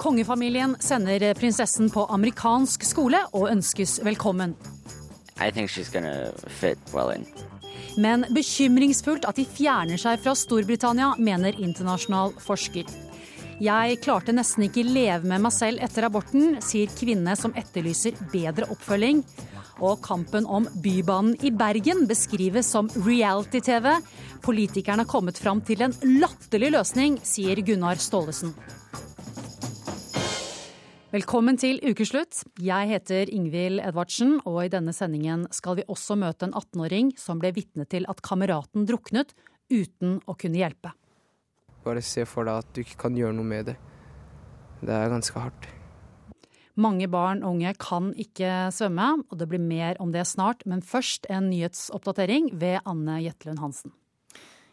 Kongefamilien sender prinsessen på amerikansk skole og ønskes velkommen. Well Men bekymringsfullt at de fjerner seg fra Storbritannia, mener internasjonal forsker. Jeg klarte nesten ikke leve med meg selv etter aborten, sier kvinne som etterlyser bedre oppfølging. Og kampen om Bybanen i Bergen beskrives som reality-TV. Politikerne har kommet fram til en latterlig løsning, sier Gunnar Staalesen. Velkommen til ukeslutt. Jeg heter Ingvild Edvardsen, og i denne sendingen skal vi også møte en 18-åring som ble vitne til at kameraten druknet uten å kunne hjelpe. Bare se for deg at du ikke kan gjøre noe med det. Det er ganske hardt. Mange barn og unge kan ikke svømme, og det blir mer om det snart. Men først en nyhetsoppdatering ved Anne Jetlund Hansen.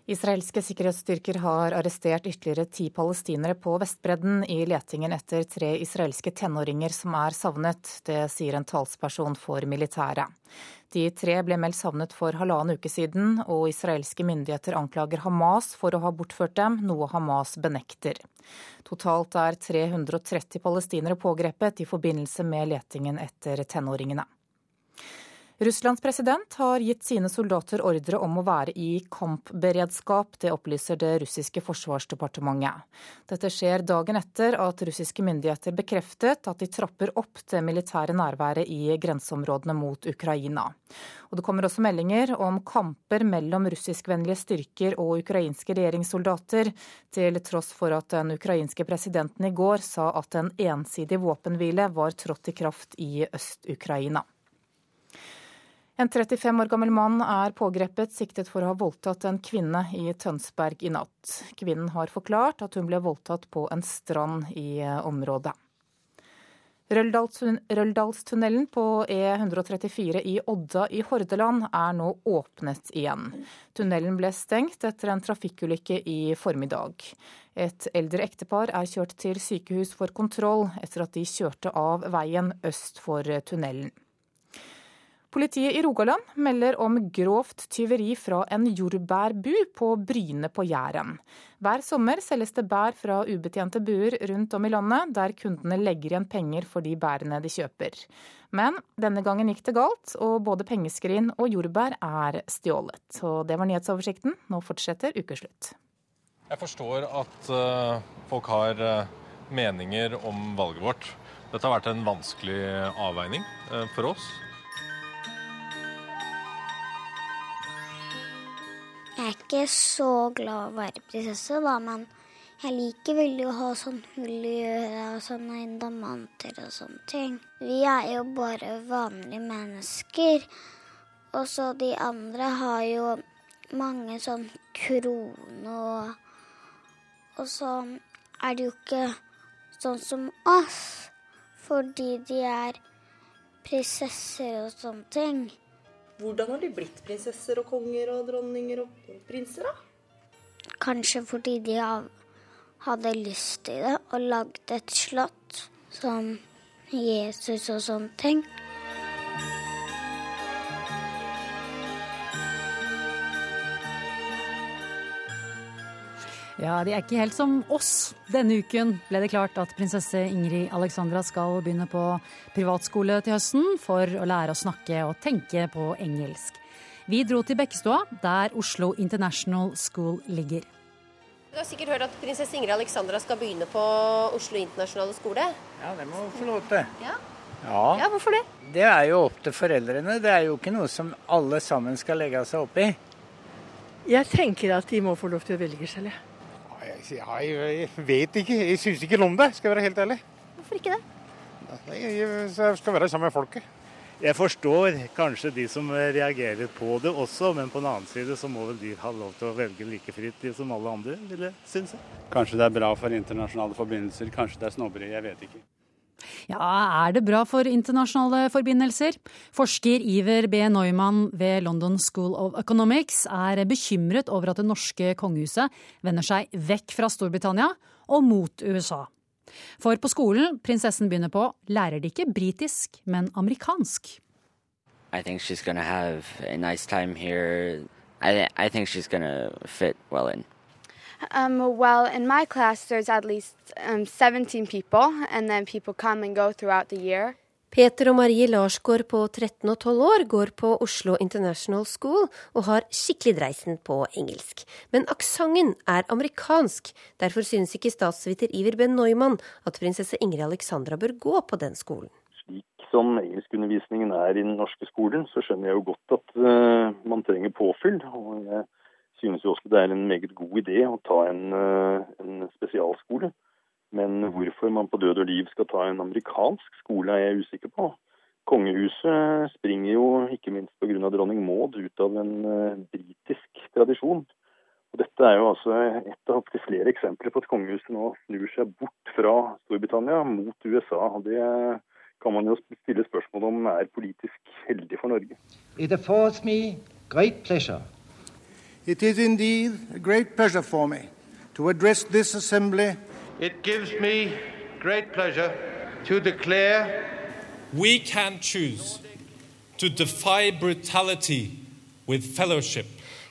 Israelske sikkerhetsstyrker har arrestert ytterligere ti palestinere på Vestbredden i letingen etter tre israelske tenåringer som er savnet. Det sier en talsperson for militæret. De tre ble meldt savnet for halvannen uke siden, og israelske myndigheter anklager Hamas for å ha bortført dem, noe Hamas benekter. Totalt er 330 palestinere pågrepet i forbindelse med letingen etter tenåringene. Russlands president har gitt sine soldater ordre om å være i kampberedskap. Det opplyser det russiske forsvarsdepartementet. Dette skjer dagen etter at russiske myndigheter bekreftet at de trapper opp det militære nærværet i grenseområdene mot Ukraina. Og det kommer også meldinger om kamper mellom russiskvennlige styrker og ukrainske regjeringssoldater, til tross for at den ukrainske presidenten i går sa at en ensidig våpenhvile var trådt i kraft i Øst-Ukraina. En 35 år gammel mann er pågrepet siktet for å ha voldtatt en kvinne i Tønsberg i natt. Kvinnen har forklart at hun ble voldtatt på en strand i eh, området. Røldalstunnelen på E134 i Odda i Hordaland er nå åpnet igjen. Tunnelen ble stengt etter en trafikkulykke i formiddag. Et eldre ektepar er kjørt til sykehus for kontroll etter at de kjørte av veien øst for tunnelen. Politiet i Rogaland melder om grovt tyveri fra en jordbærbu på Bryne på Jæren. Hver sommer selges det bær fra ubetjente buer rundt om i landet, der kundene legger igjen penger for de bærene de kjøper. Men denne gangen gikk det galt, og både pengeskrin og jordbær er stjålet. Og det var nyhetsoversikten. Nå fortsetter ukeslutt. Jeg forstår at uh, folk har uh, meninger om valget vårt. Dette har vært en vanskelig avveining uh, for oss. Er ikke så glad å være prinsesse, da, men jeg liker veldig å ha sånn hull i øret og sånne diamanter og sånne ting. Vi er jo bare vanlige mennesker. Og så de andre har jo mange sånn kroner og Og så er de jo ikke sånn som oss, fordi de er prinsesser og sånne ting. Hvordan har de blitt prinsesser og konger og dronninger og prinser, da? Kanskje fordi de hadde lyst til det og lagde et slott som Jesus og sånne ting. Ja, de er ikke helt som oss. Denne uken ble det klart at prinsesse Ingrid Alexandra skal begynne på privatskole til høsten for å lære å snakke og tenke på engelsk. Vi dro til Bekkestua, der Oslo International School ligger. Du har sikkert hørt at prinsesse Ingrid Alexandra skal begynne på Oslo internasjonale skole? Ja, det må hun få lov til. Ja. Ja. ja, hvorfor det? Det er jo opp til foreldrene. Det er jo ikke noe som alle sammen skal legge seg opp i. Jeg tenker at de må få lov til å velge selv, jeg. Ja, jeg vet ikke. Jeg syns ikke noe om det, skal jeg være helt ærlig. Hvorfor ikke det? Jeg skal være sammen med folket. Jeg forstår kanskje de som reagerer på det også, men på den annen side så må vel de ha lov til å velge like fritt som alle andre, vil jeg synes. Kanskje det er bra for internasjonale forbindelser, kanskje det er snobberi, jeg vet ikke. Ja, er det bra for internasjonale forbindelser? Forsker Iver B. Neumann ved London School of Economics er bekymret over at det norske kongehuset vender seg vekk fra Storbritannia og mot USA. For på skolen prinsessen begynner på, lærer de ikke britisk, men amerikansk. I think she's gonna have a nice time here. I, I think she's gonna fit well in. Um, well, in my class, there's at least um, 17 people, and then people come and go throughout the year. Peter og Marie Larsgaard på 13 og 12 år går på Oslo International School og har skikkelig dreisen på engelsk. Men aksenten er amerikansk. Derfor synes ikke statsviter Iver Ben Neumann at prinsesse Ingrid Alexandra bør gå på den skolen. Slik som engelskundervisningen er i den norske skolen, så skjønner jeg jo godt at uh, man trenger påfyll. Og jeg synes jo også det er en meget god idé å ta en, uh, en spesialskole. Men hvorfor man på død og liv skal ta en amerikansk skole, er jeg usikker på. Kongehuset springer jo, ikke minst pga. dronning Maud, ut av en uh, britisk tradisjon. Og Dette er jo altså et av opptil flere eksempler på at kongehuset nå snur seg bort fra Storbritannia mot USA. og Det kan man jo stille spørsmål om er politisk heldig for Norge. It affords me great pleasure. It is indeed a great pleasure for me to address this assembly It gives me great pleasure to declare We can choose to defy brutality with fellowship.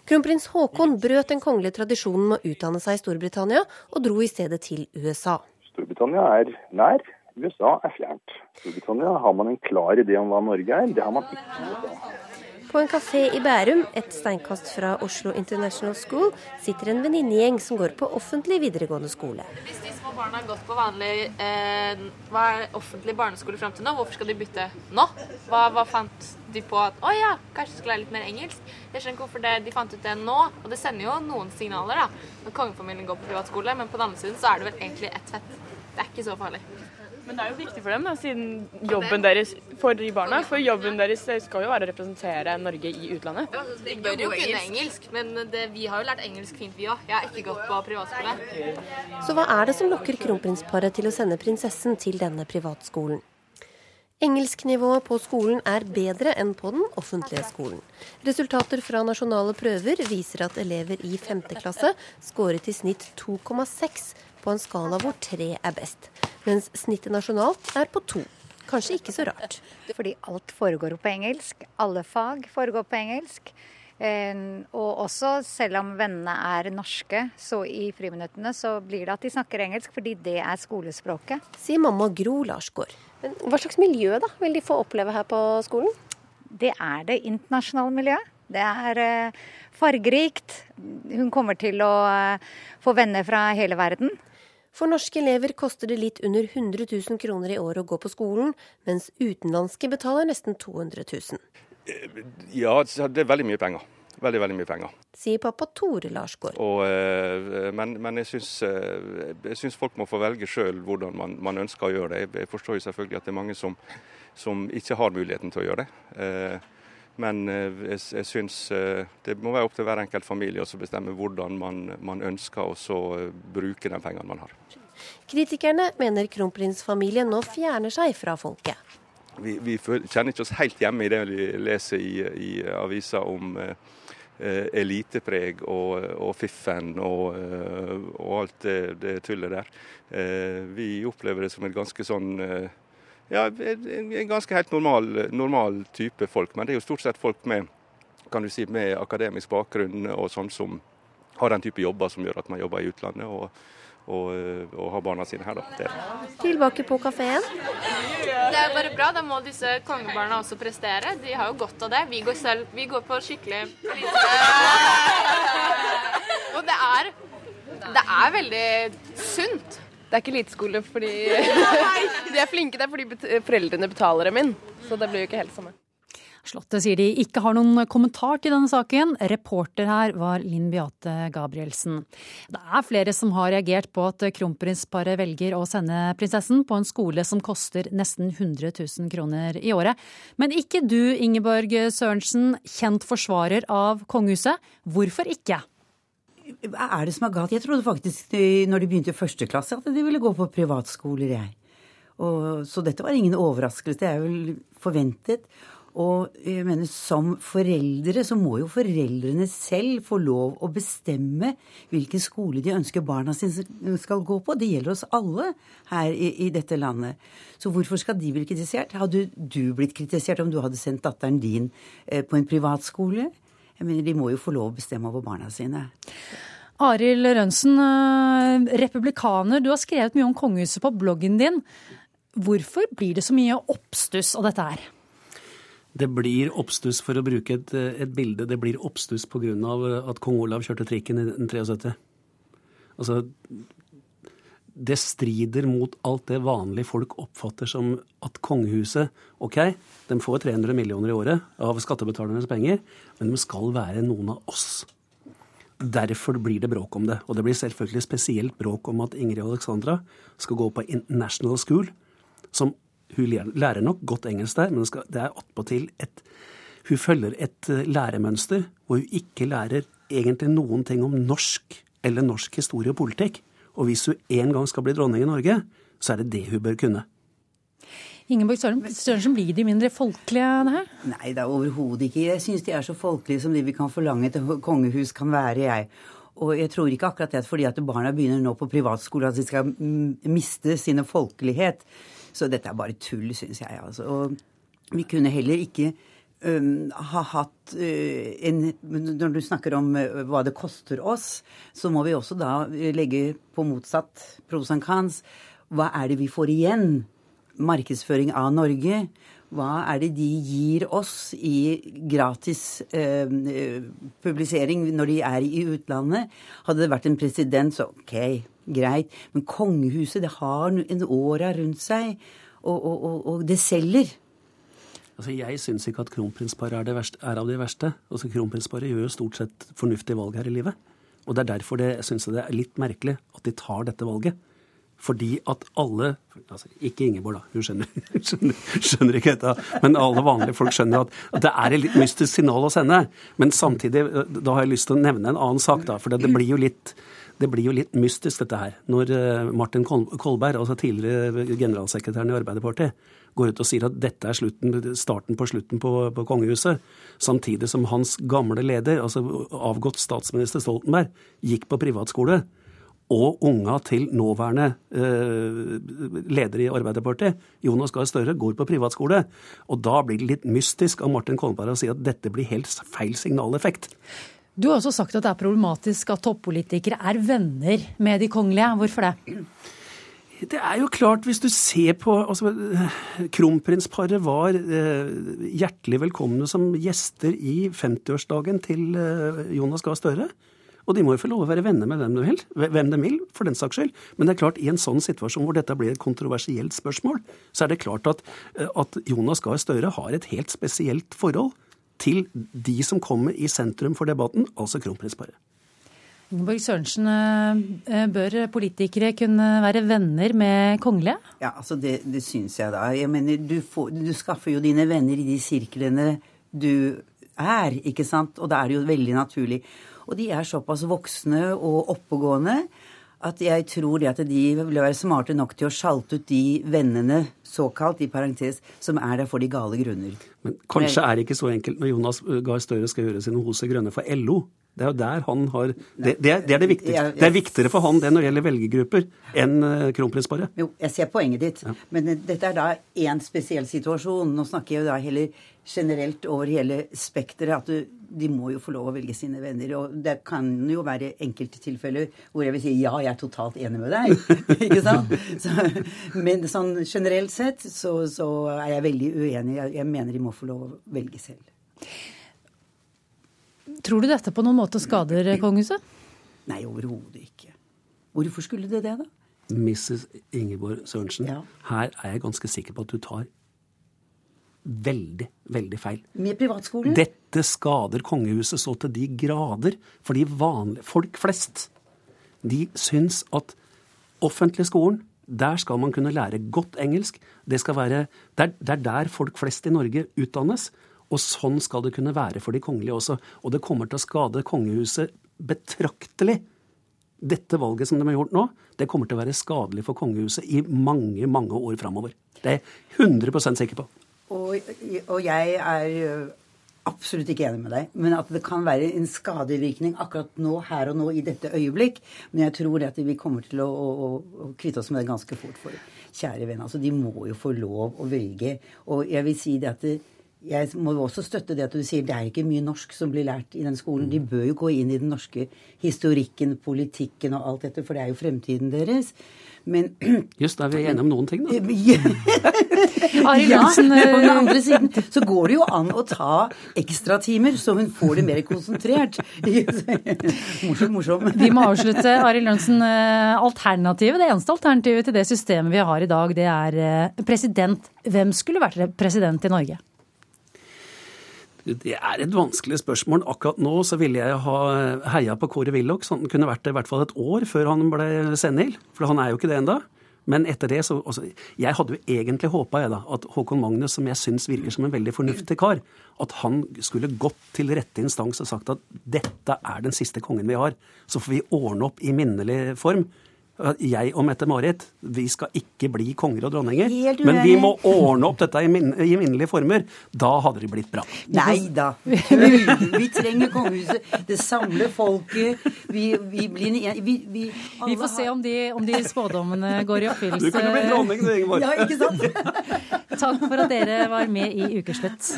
Kronprins Haakon brøt den kongelige tradisjonen med å utdanne seg i Storbritannia, og dro i stedet til USA. Storbritannia er nær, USA er fjernt. Storbritannia har man en klar idé om hva Norge er, det har man ikke i USA. På en kafé i Bærum, et steinkast fra Oslo International School, sitter en venninnegjeng som går på offentlig videregående skole. Hvis de små barna har gått på vanlig eh, hva er offentlig barneskole fram til nå, hvorfor skal de bytte nå? Hva, hva fant de på at å ja, kanskje skulle lære litt mer engelsk? Jeg skjønner ikke hvorfor det, de fant ut det nå. Og det sender jo noen signaler da, når kongefamilien går på privatskole, men på den andre siden så er det vel egentlig ett fett. Det er ikke så farlig. Men det er jo viktig for dem, da, siden jobben deres for de barna. For jobben deres skal jo være å representere Norge i utlandet. Ja, altså, de bør jo kunne engelsk, men det, vi har jo lært engelsk fint, vi òg. Jeg har ikke gått på privatskole. Så hva er det som lokker kronprinsparet til å sende prinsessen til denne privatskolen? Engelsknivået på skolen er bedre enn på den offentlige skolen. Resultater fra nasjonale prøver viser at elever i 5. klasse skåret i snitt 2,6 på en skala hvor tre er best, mens snittet nasjonalt er på to. Kanskje ikke så rart. Fordi alt foregår på engelsk. Alle fag foregår på engelsk. Og også, selv om vennene er norske, så i friminuttene så blir det at de snakker engelsk, fordi det er skolespråket. Sier mamma Gro Larsgaard. Men hva slags miljø da vil de få oppleve her på skolen? Det er det internasjonale miljøet. Det er uh, fargerikt. Hun kommer til å uh, få venner fra hele verden. For norske elever koster det litt under 100 000 kroner i året å gå på skolen, mens utenlandske betaler nesten 200 000. Ja, det er veldig mye penger. Veldig, veldig mye penger. Sier pappa Tore Larsgaard. Og, men, men, jeg syns, jeg syns folk må få velge sjøl hvordan man, man, ønsker å gjøre det. Jeg forstår jo selvfølgelig at det er mange som, som ikke har muligheten til å gjøre det. Men jeg, jeg syns det må være opp til hver enkelt familie å bestemme hvordan man, man ønsker å bruke de pengene man har. Kritikerne mener kronprinsfamilien nå fjerner seg fra folket. Vi, vi, kjenner ikke oss helt hjemme i det vi leser i, i avisa om eh, elitepreg og, og fiffen og, og, alt det, det tullet der. Eh, vi opplever det som et ganske sånn eh, ja, en, en ganske helt normal, normal, type folk. Men det er jo stort sett folk med, kan du si, med akademisk bakgrunn og sånn som har den type jobber som gjør at man jobber i utlandet. og og, og har barna sine her. Da. Tilbake på kafeen. Det er bare bra. Da må disse kongebarna også prestere. De har jo godt av det. Vi går, selv, vi går på skikkelig Og det er, det er veldig sunt. Det er ikke eliteskole fordi de er flinke, det er fordi foreldrene betaler dem inn. Så det blir jo ikke helt samme. Slottet sier de ikke har noen kommentar til denne saken. Reporter her var Linn Beate Gabrielsen. Det er flere som har reagert på at kronprinsparet velger å sende prinsessen på en skole som koster nesten 100 000 kroner i året. Men ikke du, Ingeborg Sørensen, kjent forsvarer av kongehuset. Hvorfor ikke? Hva er det som er galt? Jeg trodde faktisk når de begynte i første klasse at de ville gå på privatskoler, jeg. Og, så dette var ingen overraskelse. Det er vel forventet. Og jeg mener, som foreldre så må jo foreldrene selv få lov å bestemme hvilken skole de ønsker barna sine skal gå på. Det gjelder oss alle her i, i dette landet. Så hvorfor skal de bli kritisert? Hadde du blitt kritisert om du hadde sendt datteren din eh, på en privatskole? Jeg mener, De må jo få lov å bestemme over barna sine. Arild Rønsen, eh, republikaner, du har skrevet mye om kongehuset på bloggen din. Hvorfor blir det så mye oppstuss av dette her? Det blir oppstuss, for å bruke et, et bilde, det blir oppstuss pga. at kong Olav kjørte trikken i 1973. Altså, det strider mot alt det vanlige folk oppfatter som at kongehuset OK, de får 300 millioner i året av skattebetalernes penger, men de skal være noen av oss. Derfor blir det bråk om det. Og det blir selvfølgelig spesielt bråk om at Ingrid Alexandra skal gå på International School, som hun lærer nok godt engelsk der, men det er attpåtil et Hun følger et eh, læremønster hvor hun ikke lærer egentlig noen ting om norsk eller norsk historie og politikk. Og hvis hun en gang skal bli dronning i Norge, så er det det hun bør kunne. Ingeborg Sørensen, blir de mindre folkelige det her? Nei, det er overhodet ikke. Jeg syns de er så folkelige som de vi kan forlange et kongehus kan være, jeg. Og jeg tror ikke akkurat det at fordi at barna begynner nå på privatskole at de skal miste sine folkelighet. Så dette er bare tull, syns jeg. Altså. Og vi kunne heller ikke um, har hatt uh, en Når du snakker om uh, hva det koster oss, så må vi også da legge på motsatt prosankans. Hva er det vi får igjen? Markedsføring av Norge. Hva er det de gir oss i gratis eh, publisering når de er i utlandet? Hadde det vært en president, så OK, greit. Men kongehuset, det har en åra rundt seg, og, og, og, og det selger. Altså, Jeg syns ikke at kronprinsparet er, er, av de verste. Altså, Kronprinsparet gjør jo stort sett fornuftige valg her i livet. Og det er derfor det, jeg syns det er litt merkelig at de tar dette valget. Fordi at alle altså Ikke Ingeborg, da. Hun skjønner, skjønner, skjønner, ikke dette. Men alle vanlige folk skjønner at, det er et litt mystisk signal å sende. Men samtidig, da har jeg lyst til å nevne en annen sak, da. For det blir jo litt det blir jo litt mystisk, dette her. Når eh, Martin Kolberg, altså tidligere generalsekretæren i Arbeiderpartiet, går ut og sier at dette er slutten, starten på slutten på, på, kongehuset, samtidig som hans gamle leder, altså avgått statsminister Stoltenberg, gikk på privatskole. Og unga til nåværende eh, leder i Arbeiderpartiet, Jonas Gahr Støre, går på privatskole. Og da blir det litt mystisk av Martin Kolberg å si at dette blir helt feil signaleffekt. Du har også sagt at det er problematisk at toppolitikere er venner med de kongelige. Hvorfor det? Det er jo klart, hvis du ser på altså, Kronprinsparet var eh, hjertelig velkomne som gjester i 50-årsdagen til eh, Jonas Gahr Støre. Og de må jo få lov å være venner med hvem de, vil, hvem de vil, for den saks skyld. Men det er klart, i en sånn situasjon hvor dette blir et kontroversielt spørsmål, så er det klart at, eh, at Jonas Gahr Støre har et helt spesielt forhold til de som kommer i sentrum for debatten, altså kronprinsparet. Ingeborg Sørensen, eh, bør politikere kunne være venner med kongelige? Ja, altså det, det syns jeg da. Jeg mener, du, får, du, skaffer jo dine venner i de sirklene du er, ikke sant? Og da er det jo veldig naturlig. Og de er såpass voksne og oppegående at jeg tror det at de vil være smarte nok til å sjalte ut de vennene, såkalt, i parentes, som er der for de gale grunner. Men kanskje er det ikke så enkelt når Jonas Gahr Støre skal gjøre sine hoser grønne for LO. Det er jo der han har Det, det, er, det er det viktigste. Det er viktigere for han det når det gjelder velgergrupper, enn uh, kronprinsparet. Jo, jeg ser poenget ditt. Ja. Men dette er da én spesiell situasjon. Nå snakker jeg jo da heller generelt over hele spekteret. At du, de må jo få lov å velge sine venner. Og det kan jo være enkelte tilfeller hvor jeg vil si ja, jeg er totalt enig med deg. ikke sant? Så, men sånn generelt sett så, så, er jeg veldig uenig. Jeg, jeg mener de må få lov å velge selv. Tror du dette på noen måte skader kongehuset? Nei, overhodet ikke. Hvorfor skulle det det, da? Mrs. Ingeborg Sørensen, ja. her er jeg ganske sikker på at du tar veldig, veldig feil. Med privatskolen? Dette skader kongehuset så til de grader. Fordi vanlige folk flest, de syns at offentlig skolen, der skal man kunne lære godt engelsk. Det, skal være, det, er, der folk flest i Norge utdannes. Og sånn skal det kunne være for de kongelige også. Og det kommer til å skade kongehuset betraktelig. Dette valget som de har gjort nå, det kommer til å være skadelig for kongehuset i mange, mange år framover. Det er jeg 100 sikker på. Og, og, jeg er absolutt ikke enig med deg. Men at det kan være en skadevirkning akkurat nå, her og nå, i dette øyeblikk. Men jeg tror at vi kommer til å, å, å kvitte oss med det ganske fort. For kjære venn, altså de må jo få lov å velge. Og jeg vil si det at det, jeg må jo også støtte det at du sier det er ikke mye norsk som blir lært i den skolen. De bør jo gå inn i den norske historikken, politikken og alt dette, for det er jo fremtiden deres. Men Just da er vi enige om noen ting, da. Arild Jansen, men på den andre siden så går det jo an å ta ekstratimer, så hun får det mer konsentrert. morsom, morsom. Vi må avslutte. Arild Lønsen, eh, alternativet, det eneste alternativet til det systemet vi har i dag, det er eh, president. Hvem skulle vært president i Norge? Det er et vanskelig spørsmål. Akkurat nå så ville jeg ha heia på Kåre Willoch, så han kunne vært det i hvert fall et år før han ble senil. For han er jo ikke det enda. Men etter det så altså, Jeg hadde jo egentlig håpa at Håkon Magnus, som jeg syns virker som en veldig fornuftig kar, at han skulle gått til rette instans og sagt at dette er den siste kongen vi har. Så får vi ordne opp i minnelig form jeg og Mette-Marit vi skal ikke bli konger og dronninger. Men vi må ordne opp dette i, min, i minnelige former. Da hadde det blitt bra. Nei da. Vi trenger kongehuset. Det samler folket. Vi, vi blir vi, vi, vi, får se om de, om de spådommene går i oppfyllelse. Du kunne blitt dronning, du, Ingeborg. Ja, ikke sant? Takk for at dere var med i Ukeslutt.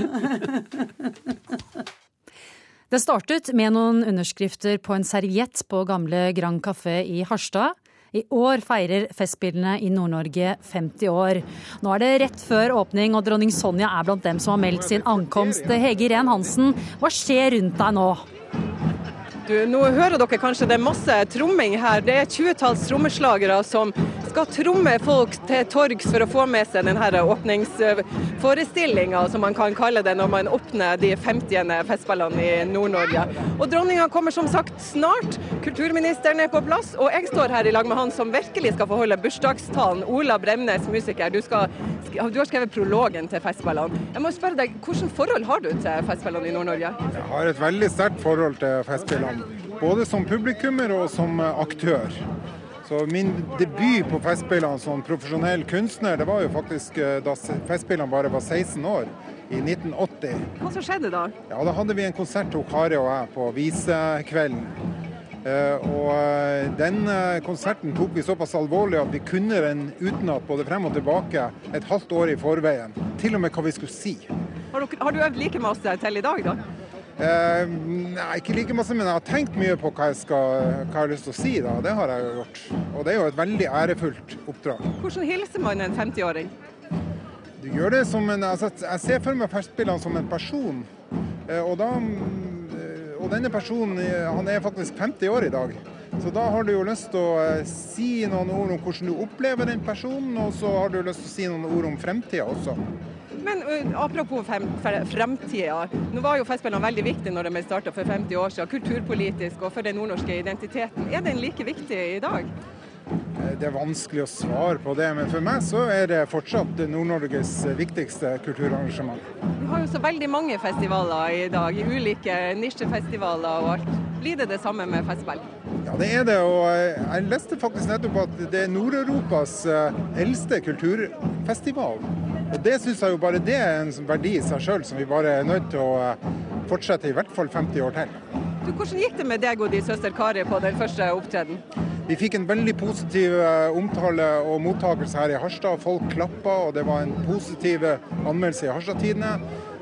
Det startet med noen underskrifter på en serviett på gamle Grand Café i Harstad. I år feirer Festspillene i Nord-Norge 50 år. Nå er det rett før åpning, og dronning Sonja er blant dem som har meldt sin ankomst. Hege Irén Hansen, hva skjer rundt deg nå? Du, nå hører dere kanskje det er masse tromming her. Det er tjuetalls trommeslagere som skal tromme folk til torgs for å få med seg denne åpningsforestillinga, som man kan kalle det når man åpner de 50. festspillene i Nord-Norge. Og Dronninga kommer som sagt snart. Kulturministeren er på plass, og jeg står her i lag med han som virkelig skal få holde bursdagstalen. Ola Bremnes, musiker. Du, skal, du har skrevet prologen til festspillene. Jeg må spørre deg, Hvilket forhold har du til festspillene i Nord-Norge? Jeg har et veldig sterkt forhold til festspillene. Både som publikummer og som aktør. Så Min debut på Festspillene som profesjonell kunstner, det var jo faktisk eh, da Festspillene bare var 16 år, i 1980. Hva som skjedde da? Ja, Da hadde vi en konsert Kari og jeg på Visekvelden. Uh, og den konserten tok vi såpass alvorlig at vi kunne den utenat både frem og tilbake et halvt år i forveien. Til og med hva vi skulle si. Har du, har du øvd like masse til i dag, da? Eh, nei, ikke like masse, men jeg har tenkt mye på hva jeg, skal, hva jeg har lyst til å si. da, Det har jeg gjort. Og det er jo et veldig ærefullt oppdrag. Hvordan hilser man en 50-åring? Du gjør det som en, altså, Jeg ser for meg Festspillene som en person. Eh, og, da, eh, og denne personen han er faktisk 50 år i dag. Så da har du jo lyst til å eh, si noen ord om hvordan du opplever den personen, og så har du lyst til å si noen ord om fremtida også. Men apropos fremtida. Nå var jo Festspillene veldig viktig når de ble starta for 50 år siden. Kulturpolitisk og for den nordnorske identiteten. Er den like viktig i dag? Eh, det er vanskelig å svare på det, men for meg så er det fortsatt Nord-Norges viktigste kulturarrangement. Vi har jo så veldig mange festivaler i dag, ulike nisjefestivaler og alt. Blir det det samme med festival? Ja, det er det. Og jeg leste faktisk nettopp at det er Nord-Europas eldste kulturfestival. Og Det syns jeg jo bare det er en verdi i seg sjøl, som vi bare er nødt til å eh, fortsette i hvert fall 50 år til. Du, hvordan gikk det med deg og din søster Kari på den første opptreden? Vi fikk en veldig positiv eh, omtale og mottakelse her i Harstad. Folk klappa, og det var en positiv anmeldelse i Harstad-tidene.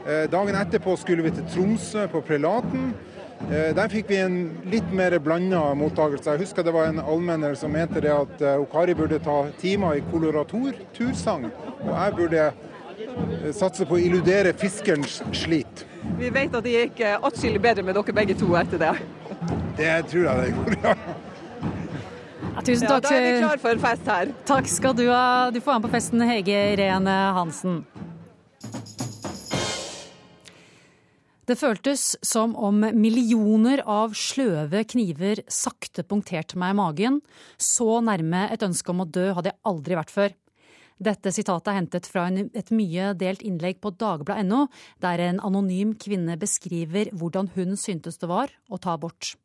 Eh, dagen etterpå skulle vi til Tromsø, på Prelaten. Der fikk vi en litt mer blanda mottakelse. Jeg husker det var en allmenner som mente det at Okari burde ta timer i koloratur-tursang og jeg burde eh, satse på å illudere fiskerens slit. Vi vet at det gikk eh, atskillig bedre med dere begge to etter det. Det tror jeg det gjorde, ja. Ja, tusen takk. Ja, da er vi klar for fest her. Takk skal du ha. Du får være med på festen, Hege Irene Hansen. Det føltes som om millioner av sløve kniver sakte punkterte meg i magen. Så nærme et ønske om å dø hadde jeg aldri vært før. Dette sitatet er hentet fra et mye delt innlegg på dagbladet.no, der en anonym kvinne beskriver hvordan hun syntes det var å ta abort.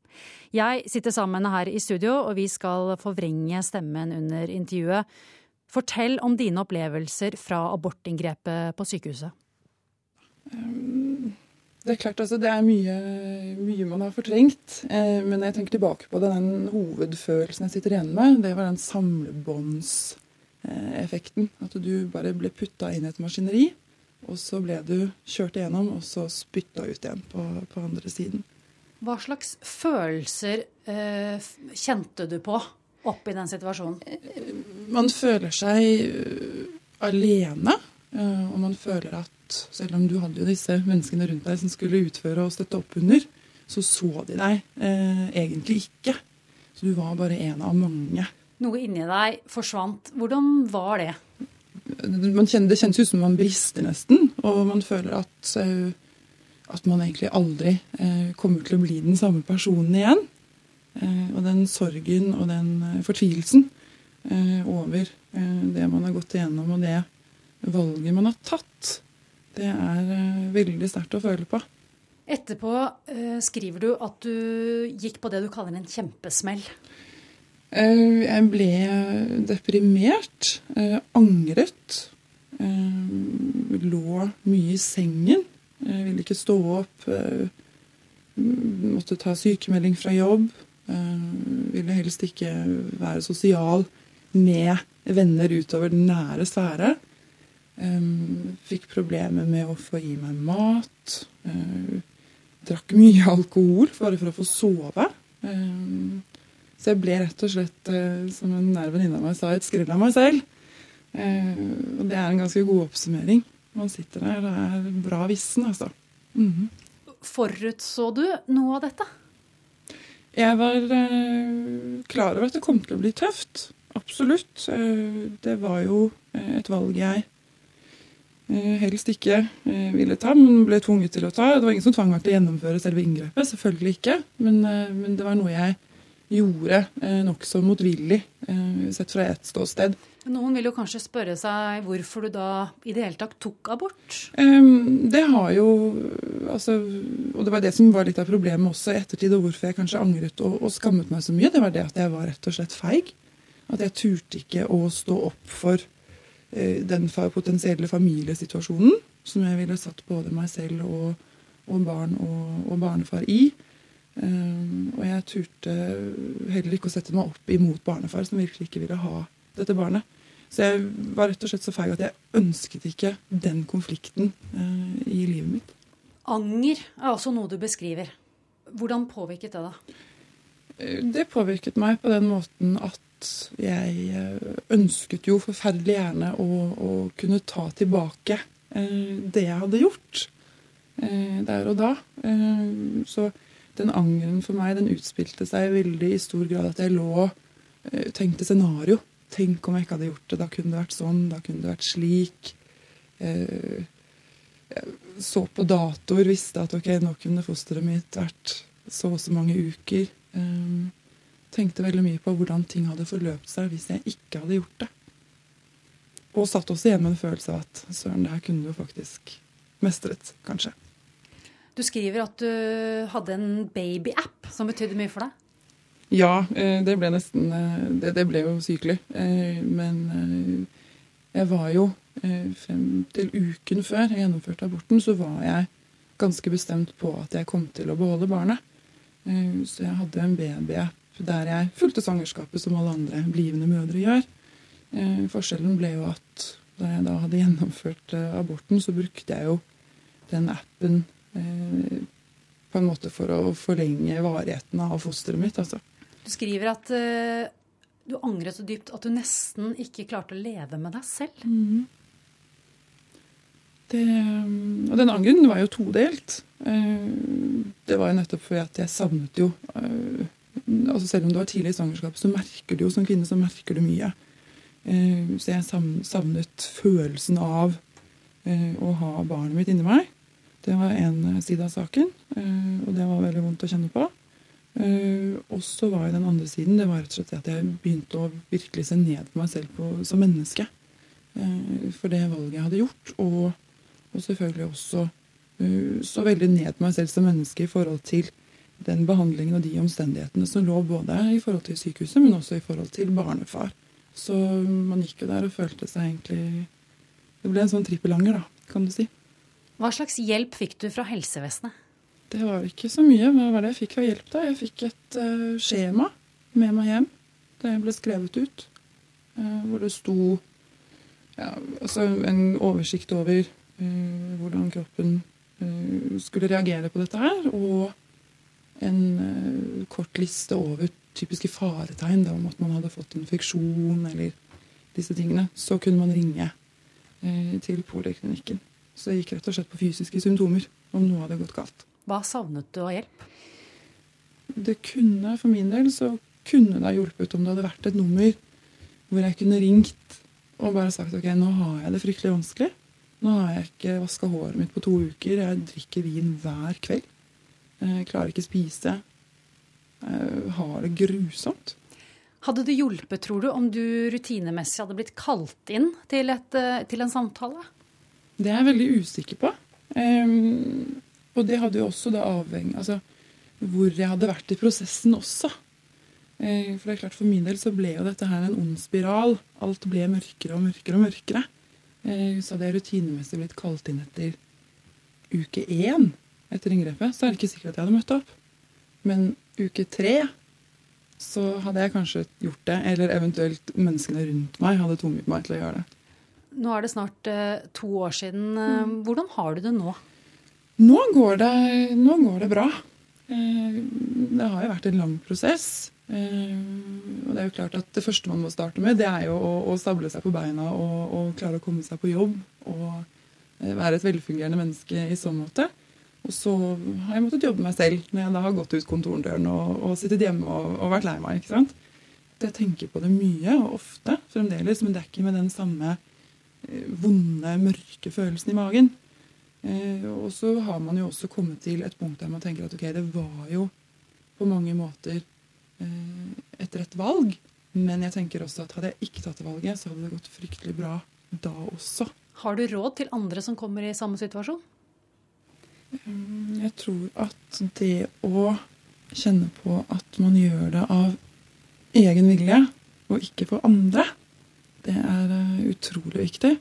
Jeg sitter sammen her i studio, og vi skal forvrenge stemmen under intervjuet. Fortell om dine opplevelser fra abortinngrepet på sykehuset. Det er klart altså, det er mye, mye man har fortrengt. Eh, men når jeg tenker tilbake på det, den hovedfølelsen jeg sitter igjen med, det var den samlebånds Eh. At du bare ble putta inn i et maskineri. og så ble du kjørt igjennom, og så spytta ut igjen på, på andre siden. Hva slags følelser eh, kjente du på oppi den situasjonen? Man føler seg uh, alene, uh, og man føler at selv om du hadde jo disse menneskene rundt deg som skulle utføre og støtte opp under, så så de deg eh, egentlig ikke. Så du var bare en av mange. Noe inni deg forsvant. Hvordan var det? Kjenner, det kjennes ut som man brister nesten, og man føler at, at man egentlig aldri kommer til å bli den samme personen igjen. Og den sorgen og den fortvilelsen over det man har gått igjennom og det valget man har tatt, det er veldig sterkt å føle på. Etterpå skriver du at du gikk på det du kaller en kjempesmell. Jeg ble deprimert, angret. Lå mye i sengen. Jeg ville ikke stå opp. Måtte ta sykemelding fra jobb. Ville helst ikke være sosial med venner utover den nære sfære. Fikk problemer med å få i meg mat. Drakk mye alkohol bare for å få sove. Så jeg ble rett og slett, som en nær venninne av meg sa, et skrill av meg selv. Og det er en ganske god oppsummering. Man sitter der Det er bra vissen, altså. Mm -hmm. Forutså du noe av dette? Jeg var eh, klar over at det kom til å bli tøft. Absolutt. Eh, det var jo et valg jeg eh, helst ikke ville ta, men ble tvunget til å ta. Det var ingen som tvang meg til å gjennomføre selve inngrepet. Selvfølgelig ikke. Men, men det var noe jeg gjorde eh, nokså motvillig, eh, sett fra ett ståsted. Noen vil jo kanskje spørre seg hvorfor du da i det hele tatt tok abort? Um, det har jo altså, Og det var det som var litt av problemet også i ettertid, og hvorfor jeg kanskje angret og, og, skammet meg så mye. Det var det at jeg var rett og slett feig. At jeg turte ikke å stå opp for uh, den potensielle familiesituasjonen som jeg ville satt både meg selv og, og barn og, og barnefar i. Um, og jeg turte heller ikke å sette meg opp imot barnefar, som virkelig ikke ville ha dette barnet. Så jeg var rett og slett så feig at jeg ønsket ikke den konflikten uh, i livet mitt. Anger er også noe du beskriver. Hvordan påvirket det da? Det påvirket meg på den måten at jeg ønsket jo forferdelig gjerne å, å kunne ta tilbake uh, det jeg hadde gjort uh, der og da. så den angeren for meg den utspilte seg veldig i stor grad at jeg lå og tenkte scenario. Tenk om jeg ikke hadde gjort det. Da kunne det vært sånn. Da kunne det vært slik. Jeg så på datoer, visste at ok, nå kunne fosteret mitt vært så og så mange uker. Tenkte veldig mye på hvordan ting hadde forløpt seg hvis jeg ikke hadde gjort det. Og satt også igjen med en følelse av at søren, det her kunne du faktisk mestret, kanskje. Du skriver at du hadde en babyapp som betydde mye for deg? Ja, det ble nesten Det, det ble jo sykelig. Men jeg var jo frem til uken før jeg gjennomførte aborten, så var jeg ganske bestemt på at jeg kom til å beholde barnet. Så jeg hadde en babyapp der jeg fulgte svangerskapet som alle andre blivende mødre gjør. Forskjellen ble jo at da jeg da hadde gjennomført aborten, så brukte jeg jo den appen på en måte for å forlenge varigheten av fosteret mitt. Altså. Du skriver at uh, du angret så dypt at du nesten ikke klarte å leve med deg selv. Mm. Det, og den angeren var jo todelt. Det var jo nettopp fordi at jeg savnet jo altså Selv om det var tidlig i svangerskapet, så merker du jo som kvinne så merker du mye. Så jeg savnet følelsen av å ha barnet mitt inni meg. Det var én side av saken, og det var veldig vondt å kjenne på. Og så var jo den andre siden det var rett og slett at jeg begynte å virkelig se ned på meg selv på, som menneske. For det valget jeg hadde gjort, og, og selvfølgelig også så veldig ned på meg selv som menneske i forhold til den behandlingen og de omstendighetene som lå både i forhold til sykehuset, men også i forhold til barnefar. Så man gikk jo der og følte seg egentlig Det ble en sånn trippelanger, da, kan du si. Hva slags hjelp fikk du fra helsevesenet? Det var ikke så mye. Men Hva var det jeg fikk av hjelp? da? Jeg fikk et uh, skjema med meg hjem Det ble skrevet ut. Uh, hvor det sto ja, altså en oversikt over uh, hvordan kroppen skulle reagere på dette her. Og en kort liste over typiske faretegn da, om at man hadde fått infeksjon eller disse tingene. Så kunne man ringe til poliklinikken. Så jeg gikk rett og slett på fysiske symptomer om noe hadde gått galt. Hva savnet du av hjelp? Det kunne, For min del så kunne det ha hjulpet om det hadde vært et nummer hvor jeg kunne ringt og bare sagt ok, nå har jeg det fryktelig vanskelig. Nå har jeg ikke vaska håret mitt på to uker. Jeg drikker vin hver kveld. Jeg klarer ikke spise. Jeg har det grusomt. Hadde det hjulpet, tror du, om du rutinemessig hadde blitt kalt inn til, et, eh, til en samtale? Det er jeg veldig usikker på. Um, og det hadde jo også da avhengig Altså hvor jeg hadde vært i prosessen også. Uh, for det er klart for min del så ble jo dette her en ond spiral. Alt ble mørkere og mørkere og mørkere. Uh, så hadde jeg rutinemessig blitt kalt inn etter uke én etter inngrepet, så er det ikke sikkert at jeg hadde møtt opp. Men uke tre så hadde jeg kanskje gjort det. Eller eventuelt menneskene rundt meg hadde tvunget meg til å gjøre det. Nå er det snart eh, to år siden. Eh, hvordan har du det nå? Nå går det, nå går det bra. Eh, det har jo vært en lang prosess. Og det er jo klart at det første man må starte med, det er jo å, å stable seg på beina og, og, klare å komme seg på jobb. Og være et velfungerende menneske i så måte. Og så har jeg måttet jobbe meg selv når jeg da har gått ut kontorendøren og, og sittet hjemme og, og, vært lei meg. ikke sant? Jeg tenker på det mye og ofte fremdeles, men det er ikke med den samme vonde, mørke følelsen i magen. Eh, og så har man jo også kommet til et punkt der man tenker at ok, det var jo på mange måter eh, et rett valg. Men jeg tenker også at hadde jeg ikke tatt det valget, så hadde det gått fryktelig bra da også. Har du råd til andre som kommer i samme situasjon? Jeg tror at det å kjenne på at man gjør det av egen vilje, og ikke for andre, det er eh, utrolig viktig.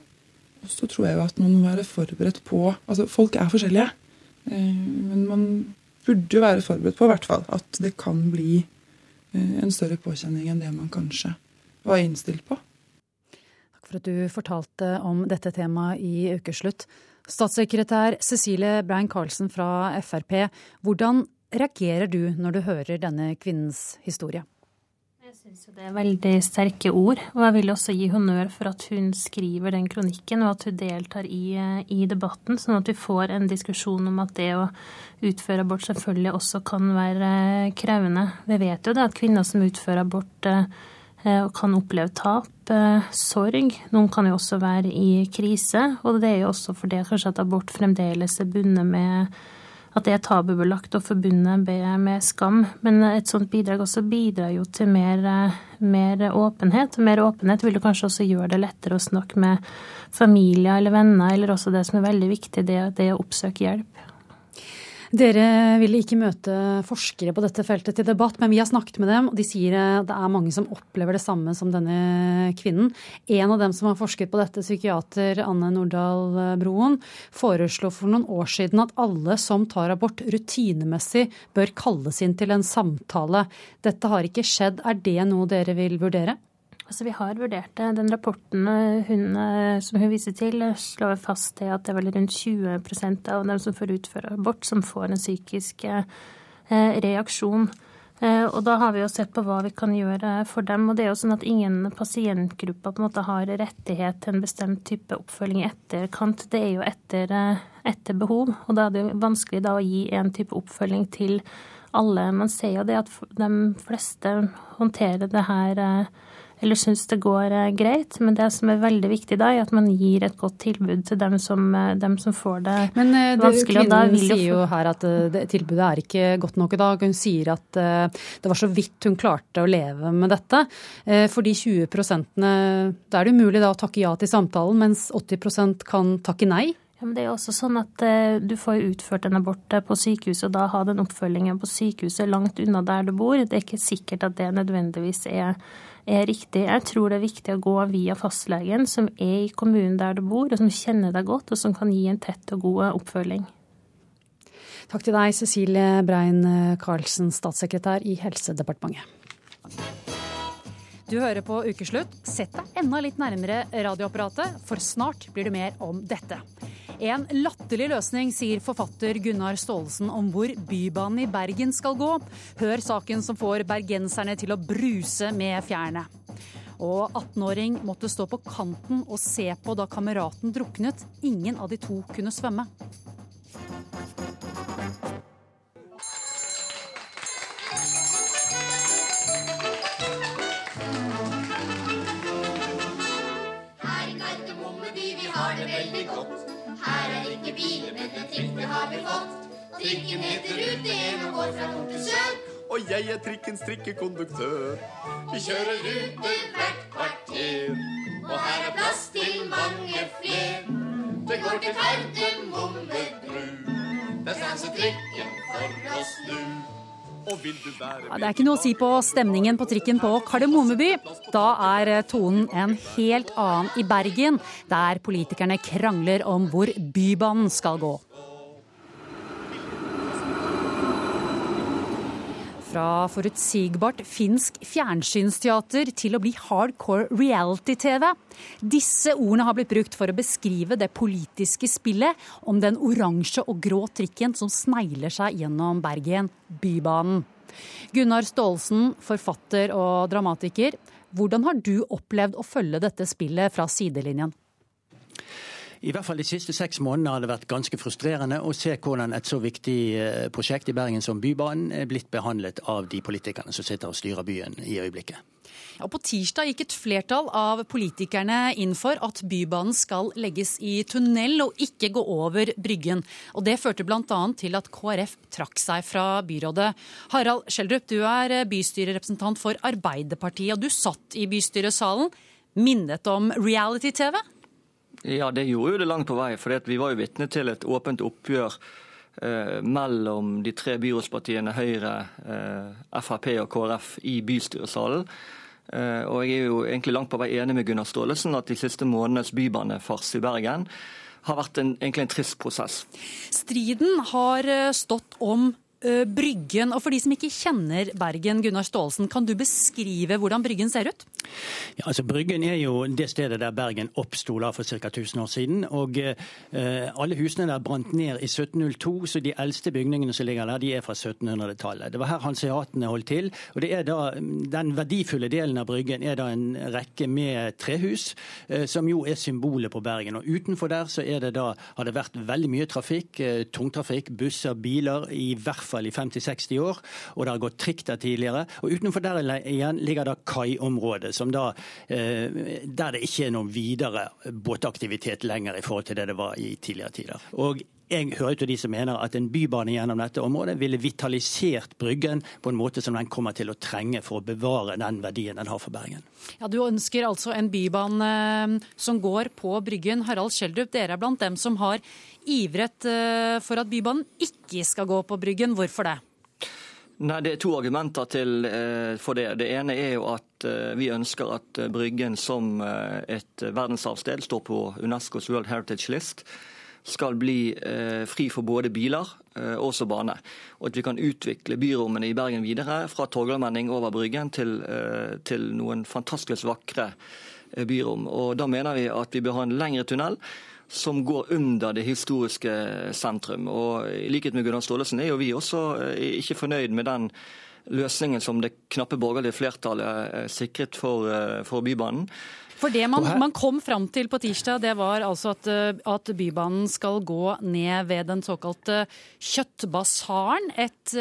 Og så tror jeg jo at man må være forberedt på Altså, folk er forskjellige. Eh, men man burde jo være forberedt på hvert fall at det kan bli eh, en større påkjenning enn det man kanskje var innstilt på. Takk for at du fortalte om dette temaet i Ukeslutt. Statssekretær Cecilie Brein-Karlsen fra Frp, hvordan reagerer du når du hører denne kvinnens historie? Jeg syns det er veldig sterke ord, og jeg vil også gi honnør for at hun skriver den kronikken, og at hun deltar i, i, debatten, sånn at vi får en diskusjon om at det å utføre abort selvfølgelig også kan være krevende. Vi vet jo det at kvinner som utfører abort og kan oppleve tap, eh, sorg. Noen kan jo også være i krise, og det er jo også fordi kanskje at abort fremdeles er bundet med at det er tabubelagt og forbundet med skam. Men et sånt bidrag også bidrar jo til mer, mer åpenhet. Og mer åpenhet vil jo kanskje også gjøre det lettere å snakke med familie eller venner, eller også det som er veldig viktig, det, det å oppsøke hjelp. Dere ville ikke møte forskere på dette feltet til debatt, men vi har snakket med dem, og de sier det er mange som opplever det samme som denne kvinnen. En av dem som har forsket på dette, psykiater Anne Nordahl Broen, foreslo for noen år siden at alle som tar abort rutinemessig bør kalles inn til en samtale. Dette har ikke skjedd. Er det noe dere vil vurdere? Altså, vi har vurdert det. Den rapporten eh, hun, eh, som hun viser til, eh, slår fast til at det er vel rundt 20% av dem som får utføre abort, som får en psykisk reaksjon. Og da har vi jo sett på hva vi kan gjøre for dem. Og det er jo sånn at ingen pasientgrupper på en måte har rettighet til en bestemt type oppfølging i etterkant. Det er jo etter, etter behov. Og da er det vanskelig da å gi en type oppfølging til alle. Man ser jo det at de fleste håndterer det her eller syns det går eh, greit. Men det som er veldig viktig da, er at man gir et godt tilbud til dem som, eh, dem som får det Men eh, det, vanskelig. Kvinnen sier jo her at det, tilbudet er ikke godt nok i dag. Hun sier at det var så vidt hun klarte å leve med dette. For de 20 prosentene, da er det umulig da å takke ja til samtalen, mens 80% kan takke nei. Ja, men det er jo også sånn at eh, Du får utført en abort på sykehuset, og da ha den oppfølgingen på sykehuset langt unna der du bor. Det er ikke sikkert at det nødvendigvis er er riktig. Jeg tror det er viktig å gå via fastlegen, som er i kommunen der du bor, og som kjenner deg godt, og som kan gi en tett og god oppfølging. Takk til deg, Cecilie Brein Karlsen, statssekretær i Helsedepartementet. Du hører på Ukeslutt. Sett deg enda litt nærmere radioapparatet, for snart blir det mer om dette. En latterlig løsning, sier forfatter Gunnar Staalesen om hvor Bybanen i Bergen skal gå. Hør saken som får bergenserne til å bruse med fjærene. Og 18-åring måtte stå på kanten og se på da kameraten druknet. Ingen av de to kunne svømme. Godt. Her er ikke biler, men en trikk, det har vi fått. Trikken heter Rute 1 og går fra nord til sør. Og jeg er trikkens trikkekonduktør. Vi kjører rute hvert kvarter. Og her er plass til mange fler. Det går til Gardermoen med bru. Der stanser trikken for oss nu. Ja, det er ikke noe å si på stemningen på trikken på Kardemommeby. Da er tonen en helt annen i Bergen, der politikerne krangler om hvor Bybanen skal gå. Fra forutsigbart finsk fjernsynsteater til å bli hardcore reality-TV. Disse ordene har blitt brukt for å beskrive det politiske spillet om den oransje og grå trikken som snegler seg gjennom Bergen, Bybanen. Gunnar Staalesen, forfatter og dramatiker. Hvordan har du opplevd å følge dette spillet fra sidelinjen? I hvert fall de siste seks månedene har det vært ganske frustrerende å se hvordan et så viktig eh, prosjekt i Bergen som Bybanen er blitt behandlet av de politikerne som sitter og styrer byen i øyeblikket. Ja, på tirsdag gikk et flertall av politikerne inn for at Bybanen skal legges i tunnel og ikke gå over Bryggen. Og Det førte bl.a. til at KrF trakk seg fra byrådet. Harald Schjelderup, du er bystyrerepresentant for Arbeiderpartiet, og du satt i bystyresalen. Minnet om reality-TV? Ja, det gjorde jo det langt på vei. For vi var jo vitne til et åpent oppgjør eh, mellom de tre byrådspartiene Høyre, eh, Frp og KrF i bystyresalen. Eh, og jeg er jo egentlig langt på vei enig med Gunnar Staalesen at de siste månedenes bybanefars i Bergen har vært en, egentlig en trist prosess. Striden har eh, stått om Bryggen. Og for de som ikke kjenner Bergen, Gunnar Staalesen, kan du beskrive hvordan Bryggen ser ut? Ja, altså Bryggen er jo det stedet der Bergen oppsto for ca. 1000 år siden. og eh, Alle husene der brant ned i 1702, så de eldste bygningene som ligger der, de er fra 1700-tallet. Det var her hanseatene holdt til. og det er da, Den verdifulle delen av Bryggen er da en rekke med trehus, eh, som jo er symbolet på Bergen. og Utenfor der så er det da, har det vært veldig mye trafikk, eh, tungtrafikk, busser, biler, i hvert fall i 50-60 år. Og det har gått trikk der tidligere. Og utenfor der igjen ligger da kaiområdet som da, eh, der det ikke er noen videre båtaktivitet lenger i forhold til det det var i tidligere tider. Og jeg hører til de som mener at en bybane gjennom dette området ville vitalisert Bryggen på en måte som den kommer til å trenge for å bevare den verdien den har for Bergen. Ja, Du ønsker altså en bybane eh, som går på Bryggen. Harald Schjelderup, dere er blant dem som har ivret eh, for at Bybanen ikke skal gå på Bryggen. Hvorfor det? Nei, Det er to argumenter til, eh, for det. Det ene er jo at eh, vi ønsker at Bryggen som et verdensarvsted står på Unescos World Heritage List skal bli eh, fri for både biler eh, og bane. Og at vi kan utvikle byrommene i Bergen videre fra Torgallmenning over Bryggen til, eh, til noen fantastisk vakre byrom. Og Da mener vi at vi bør ha en lengre tunnel som går under det historiske sentrum. Og I likhet med Gunnar Staalesen er jo vi også ikke fornøyd med den løsningen som det knappe borgerlige flertallet sikret for, for Bybanen. For det man, man kom fram til på tirsdag, det var altså at, at, Bybanen skal gå ned ved den såkalte Kjøttbasaren. Et,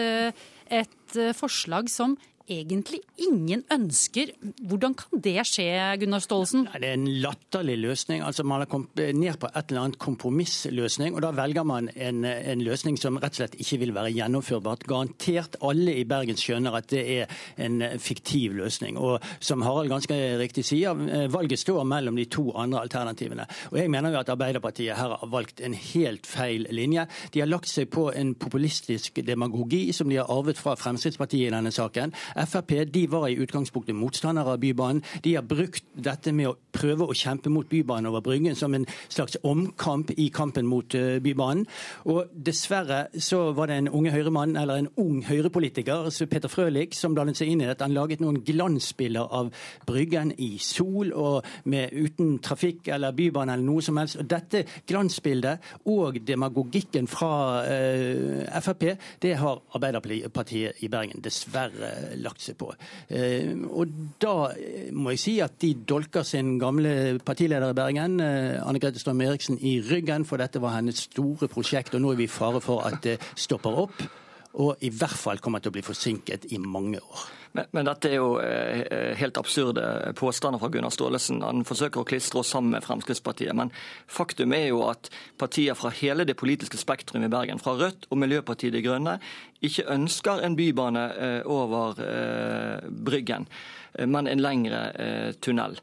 et forslag som egentlig ingen ønsker. Hvordan kan det skje, Gunnar Staalesen? Det er en latterlig løsning. Altså Man har kommet ned på et eller annet kompromissløsning, og da velger man en, en, løsning som rett og slett ikke vil være gjennomførbart. Garantert alle i Bergen skjønner at det er en fiktiv løsning. Og som Harald ganske riktig sier, valget står mellom de to andre alternativene. Og jeg mener jo at Arbeiderpartiet her har valgt en helt feil linje. De har lagt seg på en populistisk demagogi som de har arvet fra Fremskrittspartiet i denne saken Frp de var i utgangspunktet motstandere av Bybanen. De har brukt dette med å prøve å kjempe mot Bybanen over Bryggen som en slags omkamp i kampen mot uh, Bybanen. Og dessverre så var det en unge høyremann, eller en ung høyrepolitiker, Peter Frølich, som blandet seg inn i dette. Han laget noen glansbilder av Bryggen i sol og med, uten trafikk eller bybane eller noe som helst. Og dette glansbildet og demagogikken fra eh, Frp, det har Arbeiderpartiet i Bergen dessverre lagt seg på. Uh, og da må jeg si at de dolker sin gamle partileder i Bergen, uh, Anne Grete Strøm Eriksen, i ryggen, for dette var hennes store prosjekt. Og nå er vi i fare for at det stopper opp. Og i hvert fall kommer til å bli forsinket i mange år. Men, men, dette er jo eh, helt absurde påstander fra Gunnar Staalesen. Han forsøker å klistre oss sammen med Fremskrittspartiet. Men faktum er jo at partier fra hele det politiske spektrum i Bergen, fra Rødt og Miljøpartiet De Grønne, ikke ønsker en bybane eh, over eh, Bryggen, men en lengre tunnel.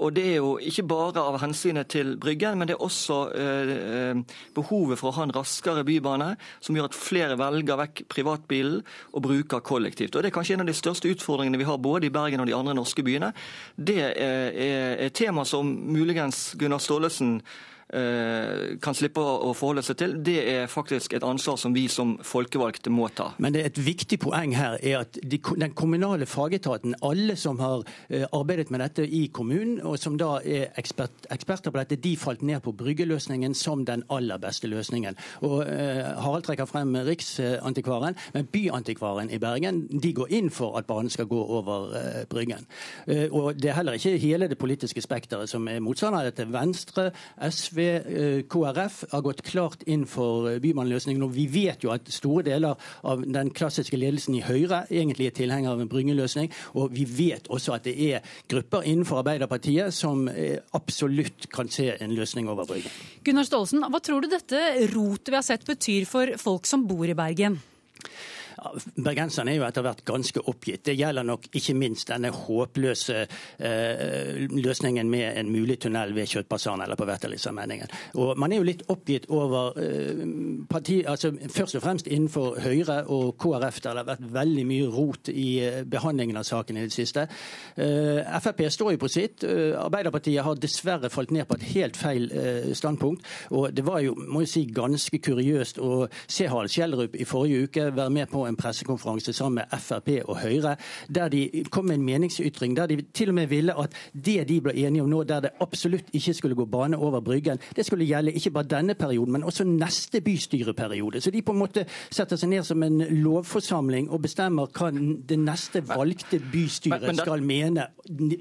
Og Det er jo ikke bare av hensynet til Bryggen, men det er også eh, behovet for å ha en raskere bybane, som gjør at flere velger vekk privatbilen og bruker kollektivt. Og Det er kanskje en av de største utfordringene vi har både i Bergen og de andre norske byene. Det er et tema som muligens Gunnar Staalesen Eh, kan slippe å forholde seg til, det er faktisk et ansvar som vi som folkevalgte må ta. Men det er et viktig poeng her er at de, den kommunale fagetaten, alle som har eh, arbeidet med dette i kommunen, og som da er ekspert, eksperter på dette, de falt ned på bryggeløsningen som den aller beste løsningen. Og eh, Harald trekker frem Riksantikvaren, men Byantikvaren i Bergen de går inn for at banen skal gå over eh, Bryggen. Eh, og Det er heller ikke hele det politiske spekteret som er motstander av dette. Venstre, SV Eh, KrF har gått klart inn for bymannløsningen. Og vi vet jo at store deler av den klassiske ledelsen i Høyre egentlig er tilhenger av en bryngeløsning. Og vi vet også at det er grupper innenfor Arbeiderpartiet som eh, absolutt kan se en løsning over Bryggen. Gunnar Staalesen, hva tror du dette rotet vi har sett betyr for folk som bor i Bergen? Bergenserne er jo etter hvert ganske oppgitt. Det gjelder nok ikke minst denne håpløse eh, løsningen med en mulig tunnel ved Kjøttpassaren eller på Vertelisa-menningen. Og Man er jo litt oppgitt over eh, parti, altså først og fremst innenfor Høyre og KrF, der det har vært veldig mye rot i eh, behandlingen av saken i det siste. Eh, Frp står jo på sitt. Eh, Arbeiderpartiet har dessverre falt ned på et helt feil eh, standpunkt. Og det var jo må jeg si, ganske kuriøst å se Harald Kjellerup i forrige uke være med på en pressekonferanse sammen med Frp og Høyre, der de kom med en meningsytring der de til og med ville at det de ble enige om nå, der det absolutt ikke skulle gå bane over Bryggen, det skulle gjelde ikke bare denne perioden, men også neste bystyreperiode. Så de på en måte setter seg ned som en lovforsamling og bestemmer hva det neste valgte bystyret men, men det, skal mene